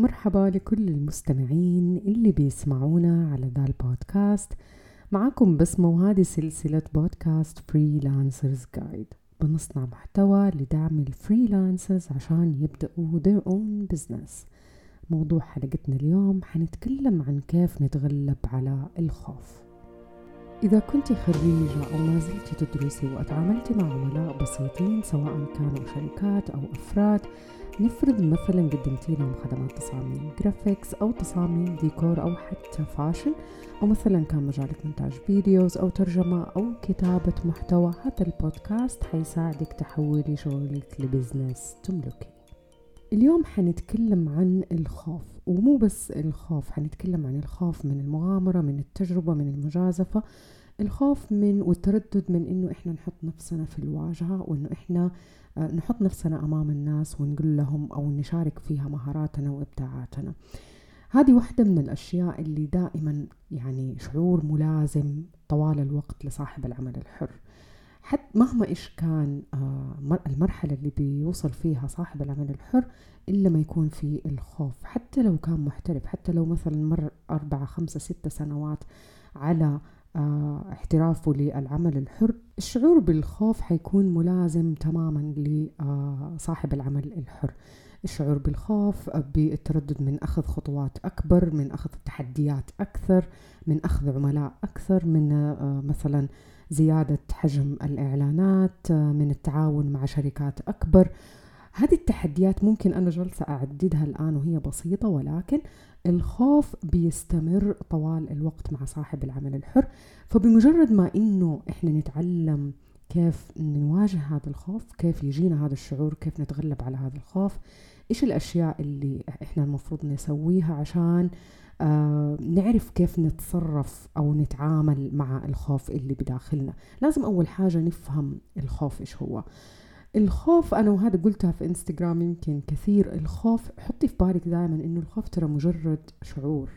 مرحبا لكل المستمعين اللي بيسمعونا على ذا البودكاست. معكم بسمة وهذه سلسلة بودكاست فريلانسرز جايد بنصنع محتوى لدعم ال freelancers عشان يبدأوا their own business. موضوع حلقتنا اليوم حنتكلم عن كيف نتغلب على الخوف. إذا كنت خريجة أو ما زلت تدرسي وأتعاملت مع عملاء بسيطين سواء كانوا شركات أو أفراد نفرض مثلا قدمتي لهم خدمات تصاميم graphics أو تصاميم ديكور أو حتى fashion أو مثلا كان مجالك مونتاج videos أو ترجمة أو كتابة محتوى هذا البودكاست حيساعدك تحولي شغلك ل business تملكي. اليوم حنتكلم عن الخوف ومو بس الخوف حنتكلم عن الخوف من المغامرة من التجربة من المجازفة. الخوف من والتردد من إنه إحنا نحط نفسنا في الواجهة وإنه إحنا آه، نحط نفسنا أمام الناس ونقول لهم أو نشارك فيها مهاراتنا وإبداعاتنا. هذه واحدة من الأشياء اللي دائما يعني شعور ملازم طوال الوقت لصاحب العمل الحر. حتى مهما إيش كان آه، المرحلة اللي بيوصل فيها صاحب العمل الحر إلا ما يكون في الخوف. حتى لو كان محترف حتى لو مثلا مر أربعة خمسة ستة سنوات على احترافه للعمل الحر. الشعور بالخوف حيكون ملازم تماما لصاحب العمل الحر. الشعور بالخوف بالتردد من أخذ خطوات أكبر من أخذ تحديات أكثر من أخذ عملاء أكثر من آه، مثلا زيادة حجم الإعلانات آه، من التعاون مع شركات أكبر. هذه التحديات ممكن أنا جالسة أعددها الآن وهي بسيطة ولكن الخوف بيستمر طوال الوقت مع صاحب العمل الحر. فبمجرد ما إنه إحنا نتعلم كيف نواجه هذا الخوف كيف يجينا هذا الشعور كيف نتغلب على هذا الخوف إيش الأشياء اللي إحنا المفروض نسويها عشان آه نعرف كيف نتصرف أو نتعامل مع الخوف اللي بداخلنا. لازم أول حاجة نفهم الخوف إيش هو. الخوف أنا وهذا قلتها في انستغرام يمكن كثير الخوف حطي في بالك دائما إنه الخوف ترى مجرد شعور.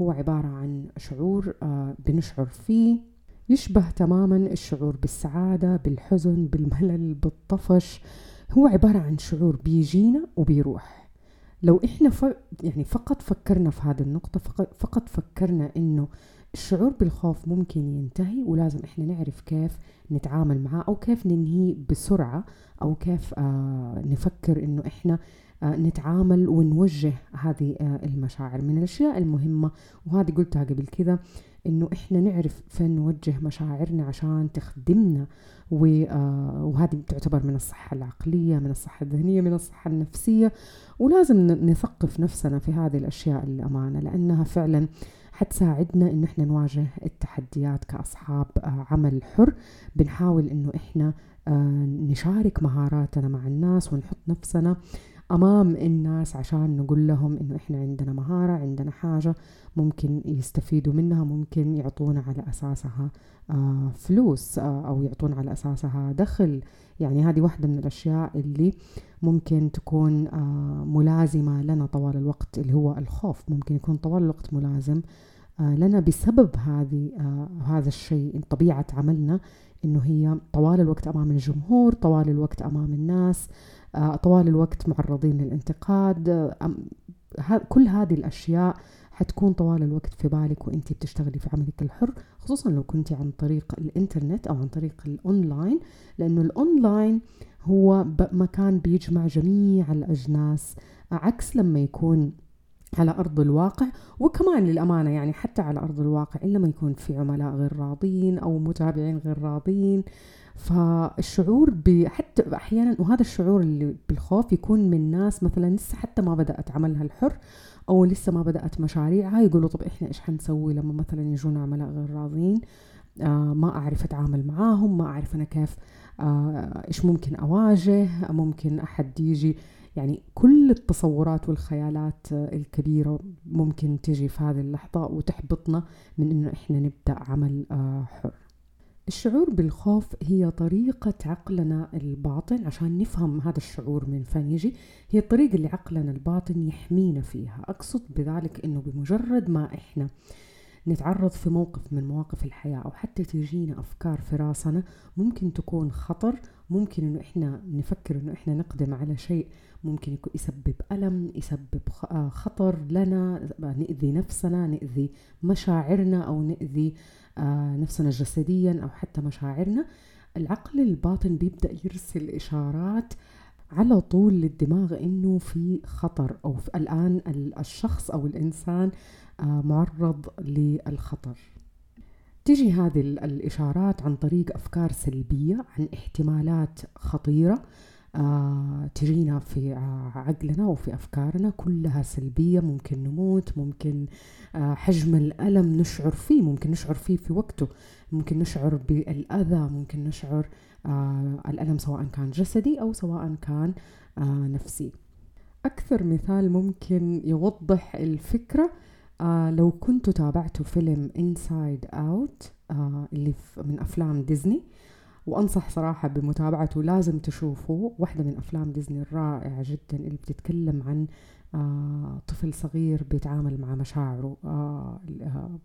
هو عبارة عن شعور آه بنشعر فيه يشبه تماما الشعور بالسعادة بالحزن بالملل بالطفش. هو عبارة عن شعور بيجينا وبيروح. لو إحنا ف... يعني فقط فكرنا في هذه النقطة فقط, فقط فكرنا إنه الشعور بالخوف ممكن ينتهي ولازم إحنا نعرف كيف نتعامل معاه أو كيف ننهيه بسرعة أو كيف آه نفكر إنه إحنا آه نتعامل ونوجه هذه آه المشاعر. من الأشياء المهمة وهذه قلتها قبل كذا إنه إحنا نعرف فين نوجه مشاعرنا عشان تخدمنا آه، وهذه تعتبر من الصحة العقلية من الصحة الذهنية من الصحة النفسية. ولازم نثقف نفسنا في هذه الأشياء الأمانة لأنها فعلا حتساعدنا إنه إحنا نواجه التحديات كأصحاب آه، عمل حر. بنحاول إنه إحنا آه، نشارك مهاراتنا مع الناس ونحط نفسنا أمام الناس عشان نقول لهم إنه إحنا عندنا مهارة عندنا حاجة ممكن يستفيدوا منها ممكن يعطونا على أساسها آه، فلوس أو يعطونا على أساسها دخل. يعني هذه واحدة من الأشياء اللي ممكن تكون ملازمة لنا طوال الوقت اللي هو الخوف. ممكن يكون طوال الوقت ملازم آه، لنا بسبب هذه آه، هذا الشيء طبيعة عملنا إنه هي طوال الوقت أمام الجمهور طوال الوقت أمام الناس آه، طوال الوقت معرضين للانتقاد. كل هذه الأشياء حتكون طوال الوقت في بالك وانت بتشتغلي في عملك الحر خصوصا لو كنت عن طريق الإنترنت أو عن طريق الأونلاين لأنه الأونلاين هو مكان بيجمع جميع الأجناس عكس لما يكون على أرض الواقع. وكمان للأمانة يعني حتى على أرض الواقع إلا ما يكون في عملاء غير راضين أو متابعين غير راضين فالشعور حتى أحيانا وهذا الشعور اللي بالخوف يكون من ناس مثلا لسه حتى ما بدأت عملها الحر أو لسه ما بدأت مشاريعها يقولوا طب إحنا إيش حنسوي لما مثلا يجونا عملاء غير راضين آه ما أعرف أتعامل معاهم ما أعرف أنا كيف آه إيش ممكن أواجه ممكن أحد يجي. يعني كل التصورات والخيالات الكبيرة ممكن تجي في هذه اللحظة وتحبطنا من إنه إحنا نبدأ عمل آه، حر. الشعور بالخوف هي طريقة عقلنا الباطن عشان نفهم هذا الشعور من فين يجي. هي الطريقة اللي عقلنا الباطن يحمينا فيها. أقصد بذلك إنه بمجرد ما إحنا نتعرض في موقف من مواقف الحياة أو حتى تجينا أفكار في راسنا ممكن تكون خطر ممكن إنه إحنا نفكر إنه إحنا نقدم على شيء ممكن يكون يسبب ألم يسبب آه، خطر لنا نأذي نفسنا نأذي مشاعرنا أو نأذي آه، نفسنا جسديا أو حتى مشاعرنا. العقل الباطن بيبدأ يرسل إشارات على طول للدماغ إنه في خطر أو في الآن الشخص أو الإنسان آه، معرض للخطر. تجي هذه الإشارات عن طريق أفكار سلبية عن احتمالات خطيرة. آه تجينا في عقلنا وفي أفكارنا كلها سلبية ممكن نموت ممكن آه حجم الألم نشعر فيه ممكن نشعر فيه في وقته ممكن نشعر بالأذى ممكن نشعر آه الألم سواء كان جسدي أو سواء كان نفسي. أكثر مثال ممكن يوضح الفكرة آه لو كنتوا تابعتوا فيلم Inside Out آه اللي من أفلام ديزني وأنصح صراحة بمتابعته لازم تشوفوا واحدة من أفلام ديزني الرائعة جدا اللي بتتكلم عن آه طفل صغير بيتعامل مع مشاعره. آه آه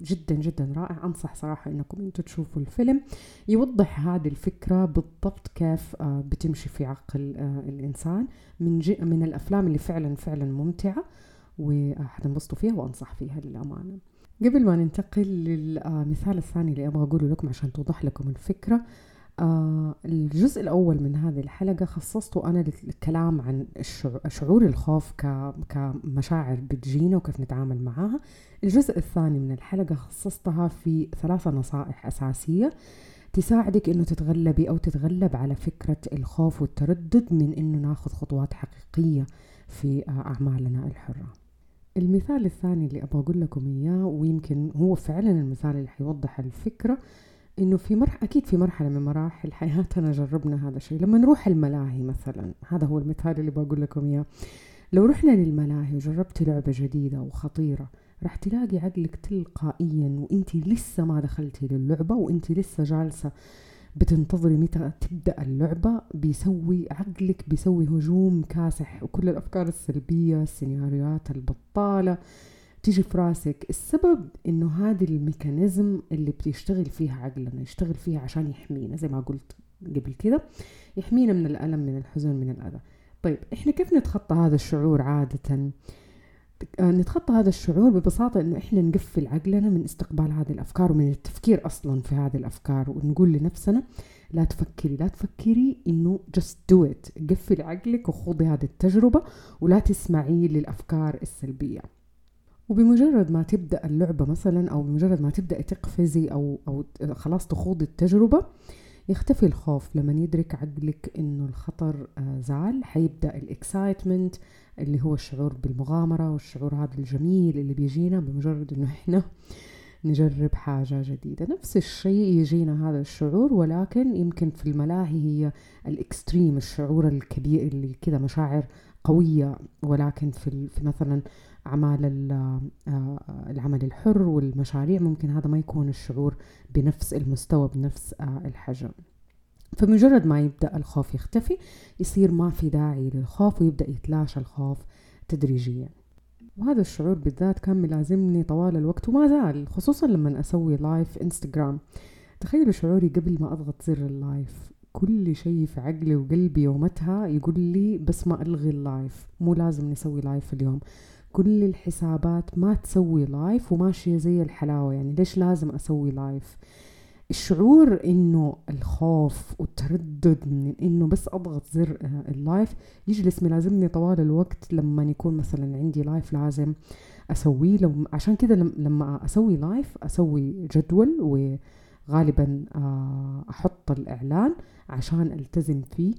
جدا جدا رائع. أنصح صراحة إنكم أنتم تشوفوا الفيلم. يوضح هذه الفكرة بالضبط كيف آه بتمشي في عقل الإنسان. من من الأفلام اللي فعلا فعلا ممتعة. وحتنبسطوا فيها وأنصح فيها للأمانة. قبل ما ننتقل للمثال الثاني اللي أبغى أقوله لكم عشان توضح لكم الفكرة آه الجزء الأول من هذه الحلقة خصصته أنا للكلام عن شعور الخوف كمشاعر بتجينا وكيف نتعامل معاها. الجزء الثاني من الحلقة خصصتها في ثلاثة نصائح أساسية تساعدك إنه تتغلبي أو تتغلب على فكرة الخوف والتردد من إنه ناخذ خطوات حقيقية في أعمالنا الحرة. المثال الثاني اللي أبغى أقول لكم إياه ويمكن هو فعلا المثال اللي حيوضح الفكرة إنه في مرحلة أكيد في مرحلة من مراحل حياتنا جربنا هذا الشيء. لما نروح الملاهي مثلا هذا هو المثال اللي بقول لكم إياه. لو رحنا للملاهي وجربتي لعبة جديدة وخطيرة راح تلاقي عقلك تلقائيا وانت لسه ما دخلتي للعبة وانت لسه جالسة بتنتظري متى تبدأ اللعبة بيسوي عقلك بيسوي هجوم كاسح. وكل الأفكار السلبية السيناريوهات البطالة تيجي في راسك. السبب إنه هذه الميكانيزم اللي بيشتغل فيها عقلنا يشتغل فيها عشان يحمينا زي ما قلت قبل كده يحمينا من الألم من الحزن من الأذى. طيب إحنا كيف نتخطى هذا الشعور عادة؟ آه، نتخطى هذا الشعور ببساطة إنه إحنا نقفل عقلنا من استقبال هذه الأفكار ومن التفكير أصلا في هذه الأفكار ونقول لنفسنا لا تفكري لا تفكري إنه just do it. قفل عقلك وخوضي هذه التجربة ولا تسمعي للأفكار السلبية. وبمجرد ما تبدأ اللعبة مثلا أو بمجرد ما تبداي تقفزي أو أو خلاص تخوضي التجربة يختفي الخوف لما يدرك عقلك إنه الخطر آه، زال حيبدأ الإكسايتمنت اللي هو الشعور بالمغامرة والشعور هذا الجميل اللي بيجينا بمجرد إنه إحنا نجرب حاجة جديدة. نفس الشيء يجينا هذا الشعور ولكن يمكن في الملاهي هي ال extreme الشعور الكبير اللي كذا مشاعر قوية ولكن في, في مثلا أعمال آه، العمل الحر والمشاريع ممكن هذا ما يكون الشعور بنفس المستوى بنفس آه، الحجم. فمجرد ما يبدأ الخوف يختفي يصير ما في داعي للخوف ويبدأ يتلاشى الخوف تدريجيا. وهذا الشعور بالذات كان ملازمني طوال الوقت وما زال خصوصا لما أسوي live انستغرام تخيلوا شعوري قبل ما أضغط زر ال live كل شيء في عقلي وقلبي يومتها يقول لي بس ما ألغي ال live مو لازم نسوي live اليوم. كل الحسابات ما تسوي live وماشية زي الحلاوة. يعني ليش لازم أسوي live الشعور إنه الخوف والتردد من إنه بس أضغط زر آه، ال live يجلس ملازمني طوال الوقت لما يكون مثلا عندي live لازم أسويه. لو عشان كذا لما أسوي live أسوي جدول وغالبا آه، أحط الإعلان عشان ألتزم فيه.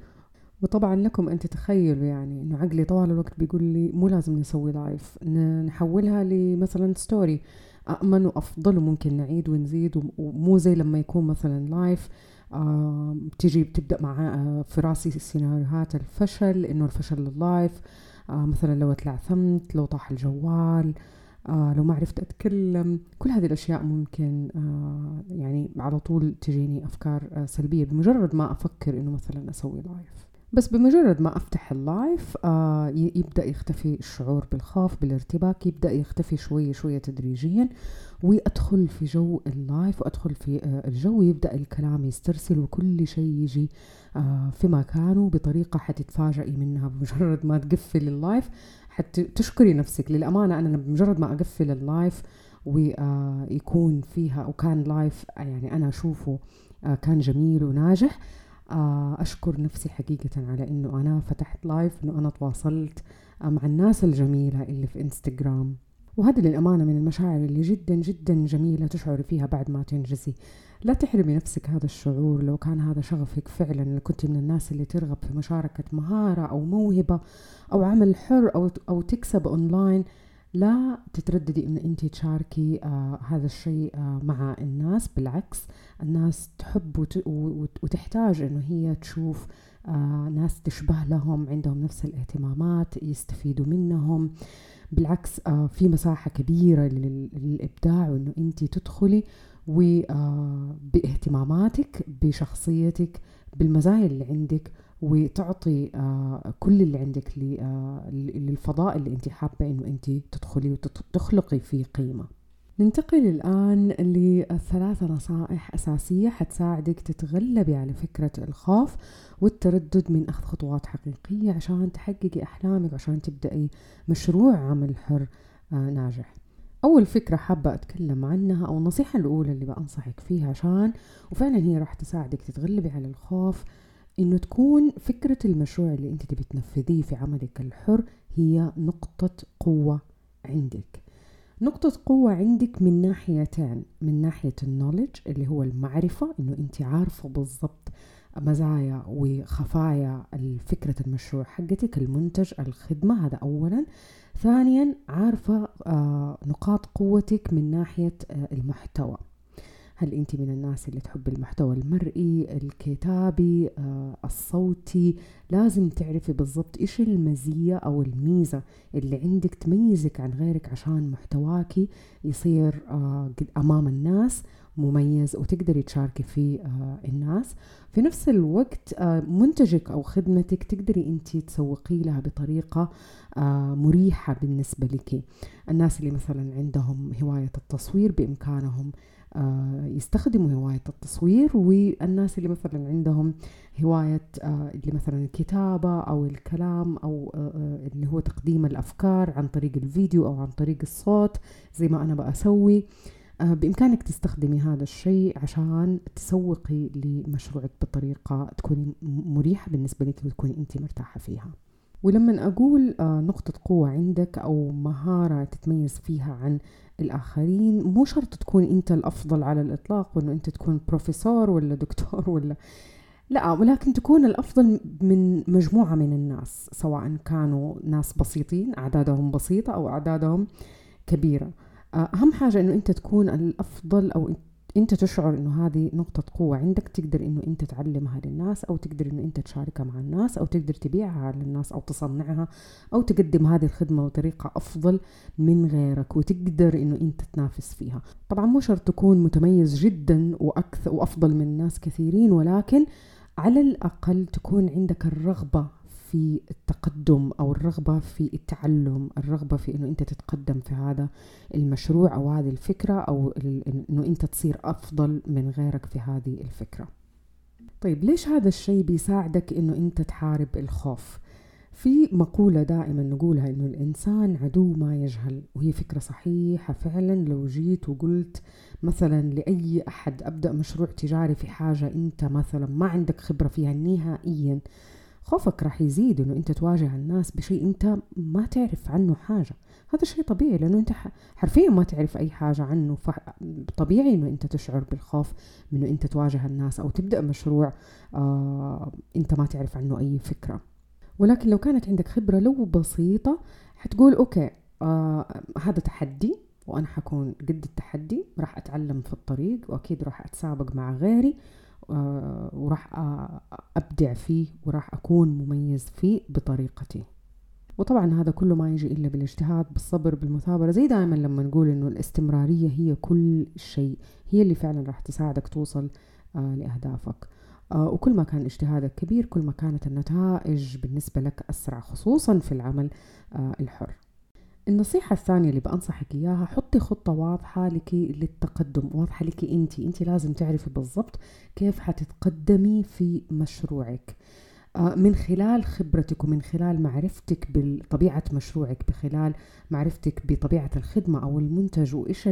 وطبعا لكم أن تتخيلوا يعني إنه عقلي طوال الوقت بيقول لي مو لازم نسوي لايف نحولها لمثلا story أأمن وأفضل وممكن نعيد ونزيد ومو زي لما يكون مثلا live آه تيجي بتبدأ مع آه في راسي سيناريوهات الفشل إنه الفشل لل live آه مثلا لو اتلعثمت لو طاح الجوال آه لو ما عرفت أتكلم. كل هذه الأشياء ممكن يعني على طول تجيني أفكار آه سلبية بمجرد ما أفكر إنه مثلا أسوي live بس بمجرد ما أفتح ال live آه يبدأ يختفي الشعور بالخوف بالارتباك يبدأ يختفي شوية شوية تدريجيا وأدخل في جو ال live وأدخل في آه الجو يبدأ الكلام يسترسل وكل شيء يجي آه في مكانه بطريقة حتتفاجئي منها بمجرد ما تقفل ال live. حتشكري نفسك. للأمانة أنا بمجرد ما أقفل ال live ويكون فيها وكان live يعني أنا أشوفه آه كان جميل وناجح. آه، أشكر نفسي حقيقة على إنه أنا فتحت live إنه أنا تواصلت آه، مع الناس الجميلة اللي في إنستغرام وهذا للأمانة من المشاعر اللي جدا جدا جميلة تشعري فيها بعد ما تنجزي. لا تحرمي نفسك هذا الشعور لو كان هذا شغفك فعلا لو كنت من الناس اللي ترغب في مشاركة مهارة أو موهبة أو عمل حر أو, أو تكسب أونلاين لا تترددي إن انت تشاركي آه هذا الشيء آه مع الناس بالعكس الناس تحب وت وتحتاج إنه هي تشوف آه ناس تشبه لهم عندهم نفس الاهتمامات يستفيدوا منهم. بالعكس آه في مساحة كبيرة للإبداع وإنه أنت تدخلي وباهتماماتك آه، بشخصيتك بالمزايا اللي عندك. وتعطي آه كل اللي عندك آه للفضاء اللي انت حابة انه انت تدخلي وتخلقي فيه قيمة. ننتقل الآن لثلاثة نصائح أساسية حتساعدك تتغلبي على فكرة الخوف والتردد من أخذ خطوات حقيقية عشان تحققي أحلامك عشان تبدأي مشروع عمل حر آه ناجح. أول فكرة حابة أتكلم عنها أو النصيحة الأولى اللي بأنصحك فيها عشان وفعلا هي راح تساعدك تتغلبي على الخوف إنه تكون فكرة المشروع اللي أنت تبي تنفذيه في عملك الحر هي نقطة قوة عندك. نقطة قوة عندك من ناحيتين من ناحية النولج اللي هو المعرفة إنه أنت عارفة بالضبط مزايا وخفايا فكرة المشروع حقتك المنتج الخدمة هذا أولا. ثانيا عارفة آه نقاط قوتك من ناحية آه المحتوى. هل أنت من الناس اللي تحب المحتوى المرئي الكتابي آه الصوتي؟ لازم تعرفي بالضبط إيش المزية أو الميزة اللي عندك تميزك عن غيرك عشان محتواكي يصير آه أمام الناس مميز وتقدري تشاركي فيه آه الناس. في نفس الوقت آه منتجك أو خدمتك تقدري أنت تسوقي لها بطريقة آه مريحة بالنسبة لك. الناس اللي مثلا عندهم هواية التصوير بإمكانهم يستخدموا هواية التصوير والناس اللي مثلا عندهم هواية آه، اللي مثلا الكتابة أو الكلام أو آه، اللي هو تقديم الأفكار عن طريق الفيديو أو عن طريق الصوت زي ما أنا بأسوي. بإمكانك تستخدمي هذا الشيء عشان تسوقي لمشروعك بطريقة تكوني مريحة بالنسبة لك وتكوني أنت مرتاحة فيها. ولما أقول نقطة قوة عندك أو مهارة تتميز فيها عن الآخرين مو شرط تكون أنت الأفضل على الإطلاق وأنه أنت تكون بروفيسور ولا دكتور ولا لا ولكن تكون الأفضل من مجموعة من الناس سواء كانوا ناس بسيطين أعدادهم بسيطة أو أعدادهم كبيرة. أهم حاجة أنه أنت تكون الأفضل أو أنت تشعر إنه هذه نقطة قوة عندك تقدر إنه أنت تعلمها للناس أو تقدر إنه أنت تشاركها مع الناس أو تقدر تبيعها للناس أو تصنعها أو تقدم هذه الخدمة بطريقة أفضل من غيرك وتقدر إنه أنت تنافس فيها. طبعا مو شرط تكون متميز جدا وأكثر وأفضل من ناس كثيرين ولكن على الأقل تكون عندك الرغبة في التقدم أو الرغبة في التعلم الرغبة في إنه أنت تتقدم في هذا المشروع أو هذه الفكرة أو إنه أنت تصير أفضل من غيرك في هذه الفكرة. طيب ليش هذا الشيء بيساعدك إنه أنت تحارب الخوف؟ في مقولة دائما نقولها إنه الإنسان عدو ما يجهل وهي فكرة صحيحة فعلا. لو جيت وقلت مثلا لأي أحد أبدأ مشروع تجاري في حاجة أنت مثلا ما عندك خبرة فيها نهائيا خوفك راح يزيد إنه أنت تواجه الناس بشيء أنت ما تعرف عنه حاجة. هذا شيء طبيعي لأنه أنت حرفيا ما تعرف أي حاجة عنه. فطبيعي إنه أنت تشعر بالخوف من إنه أنت تواجه الناس أو تبدأ مشروع آه أنت ما تعرف عنه أي فكرة. ولكن لو كانت عندك خبرة لو بسيطة حتقول أوكي آه هذا تحدي وأنا حكون قد التحدي راح أتعلم في الطريق وأكيد راح أتسابق مع غيري. وراح أبدع فيه وراح أكون مميز فيه بطريقتي. وطبعا هذا كله ما يجي إلا بالاجتهاد بالصبر بالمثابرة زي دائما لما نقول إنه الاستمرارية هي كل شيء هي اللي فعلا راح تساعدك توصل آه، لأهدافك. آه، وكل ما كان اجتهادك كبير كل ما كانت النتائج بالنسبة لك أسرع خصوصا في العمل آه، الحر. النصيحة الثانية اللي بأنصحك إياها حطي خطة واضحة لك للتقدم واضحة لك أنت أنت لازم تعرفي بالضبط كيف حتتقدمي في مشروعك. آه، من خلال خبرتك ومن خلال معرفتك بطبيعة مشروعك بخلال معرفتك بطبيعة الخدمة أو المنتج وإيش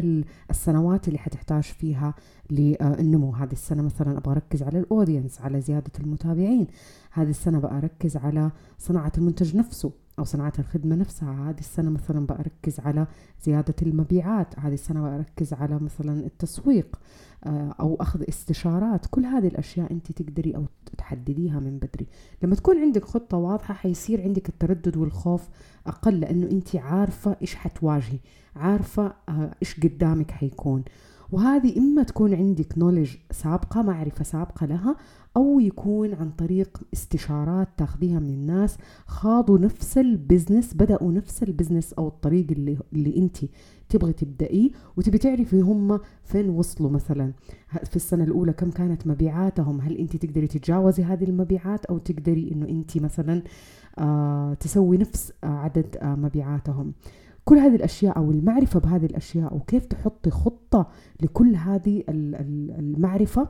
السنوات اللي حتحتاج فيها للنمو هذه السنة مثلا أبغى أركز على الأودينس على زيادة المتابعين. هذه السنة بقى أركز على صناعة المنتج نفسه. أو صناعة الخدمة نفسها. هذه السنة مثلا بركز على زيادة المبيعات. هذه السنة بركز على مثلا التسويق آه، أو أخذ استشارات. كل هذه الأشياء أنت تقدري أو تحدديها من بدري. لما تكون عندك خطة واضحة حيصير عندك التردد والخوف أقل لأنه أنت عارفة إيش حتواجهي عارفة آه، إيش قدامك حيكون. وهذه إما تكون عندك knowledge سابقة معرفة سابقة لها أو يكون عن طريق استشارات تاخذيها من الناس خاضوا نفس ال business بدأوا نفس ال business أو الطريق اللي, اللي أنت تبغي تبدأيه وتبي تعرفي هم فين وصلوا مثلا. في السنة الأولى كم كانت مبيعاتهم؟ هل أنت تقدري تتجاوزي هذه المبيعات؟ أو تقدري أنه أنت مثلا آه تسوي نفس آه عدد آه مبيعاتهم؟ كل هذه الأشياء أو المعرفة بهذه الأشياء وكيف تحطي خطة لكل هذه المعرفة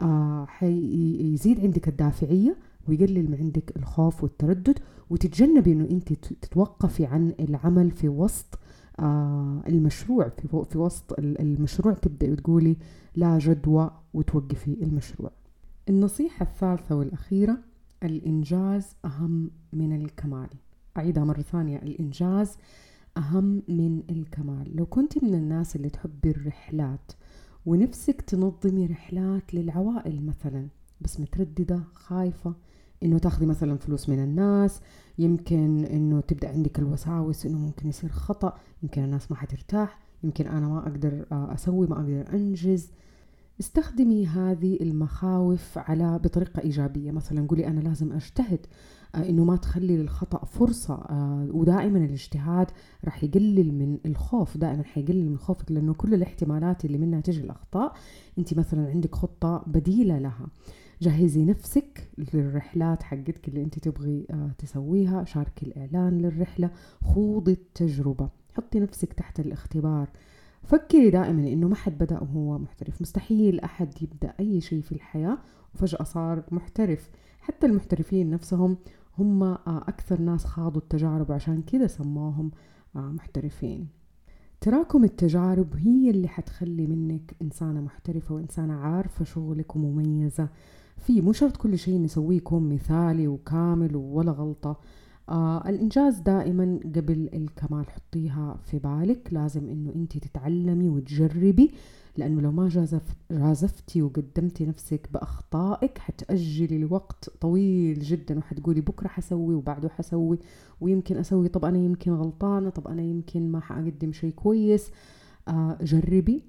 آه حيزيد عندك الدافعية ويقلل من عندك الخوف والتردد وتتجنبي إنه أنت تتوقفي عن العمل في وسط آه المشروع في, في وسط المشروع تبدأي تقولي لا جدوى وتوقفي المشروع. النصيحة الثالثة والأخيرة الإنجاز أهم من الكمال. أعيدها مرة ثانية الإنجاز أهم من الكمال. لو كنت من الناس اللي تحبي الرحلات ونفسك تنظمي رحلات للعوائل مثلا بس مترددة خايفة إنه تاخذي مثلا فلوس من الناس يمكن إنه تبدأ عندك الوساوس إنه ممكن يصير خطأ يمكن الناس ما حترتاح يمكن أنا ما أقدر أسوي ما أقدر أنجز. استخدمي هذه المخاوف على بطريقة إيجابية. مثلا قولي أنا لازم أجتهد. آه، إنه ما تخلي للخطأ فرصة آه، ودائما الاجتهاد راح يقلل من الخوف دائما حيقلل من خوفك لأنه كل الاحتمالات اللي منها تجي الأخطاء أنت مثلا عندك خطة بديلة لها. جهزي نفسك للرحلات حقتك اللي أنت تبغي آه، تسويها شاركي الإعلان للرحلة خوضي التجربة. حطي نفسك تحت الاختبار. فكري دائما إنه ما حد بدأ وهو محترف. مستحيل أحد يبدأ أي شيء في الحياة وفجأة صار محترف. حتى المحترفين نفسهم هم آه، أكثر ناس خاضوا التجارب عشان كذا سموهم آه، محترفين. تراكم التجارب هي اللي حتخلي منك إنسانة محترفة وإنسانة عارفة شغلك ومميزة. فيه مو شرط كل شيء نسويه يكون مثالي وكامل ولا غلطة. آه الإنجاز دائما قبل الكمال حطيها في بالك. لازم إنه أنت تتعلمي وتجربي لأنه لو ما جازف جازفتي وقدمتي نفسك بأخطائك حتأجلي لوقت طويل جدا وحتقولي بكرة حسوي وبعده حسوي ويمكن أسوي طب أنا يمكن غلطانة طب أنا يمكن ما حأقدم شيء كويس. آه جربي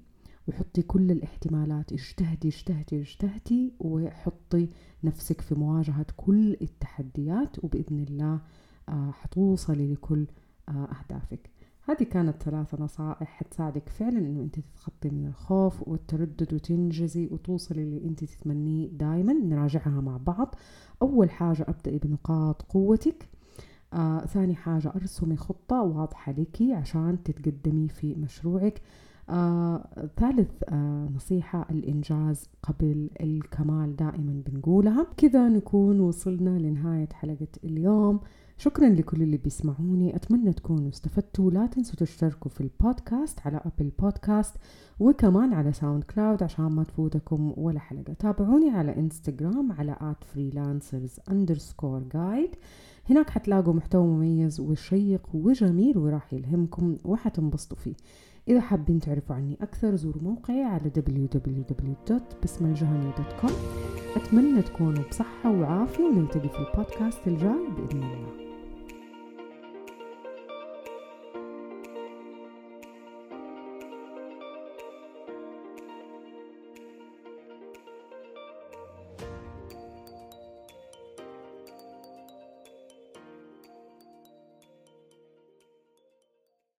وحطي كل الاحتمالات. اجتهدي اجتهدي اجتهدي وحطي نفسك في مواجهة كل التحديات وبإذن الله حتوصلي لكل آه، أهدافك. هذه كانت ثلاثة نصائح حتساعدك فعلا إنه أنت تتخطي من الخوف والتردد وتنجزي وتوصلي اللي أنت تتمنيه دائما نراجعها مع بعض. أول حاجة أبدأي بنقاط قوتك. آه، ثاني حاجة أرسمي خطة واضحة لك عشان تتقدمي في مشروعك. آه، ثالث آه، نصيحة الإنجاز قبل الكمال دائما بنقولها. كذا نكون وصلنا لنهاية حلقة اليوم. شكرا لكل اللي بيسمعوني. أتمنى تكونوا استفدتوا. لا تنسوا تشتركوا في البودكاست على أبل بودكاست وكمان على ساوند كلاود عشان ما تفوتكم ولا حلقة. تابعوني على إنستغرام على at فريلانسرز underscore جايد هناك حتلاقوا محتوى مميز وشيق وجميل وراح يلهمكم وحتنبسطوا فيه. إذا حابين تعرفوا عني أكثر زوروا موقعي على www.بسمالجهني.com أتمنى تكونوا بصحة وعافية. ونلتقي في البودكاست الجاي بإذن الله.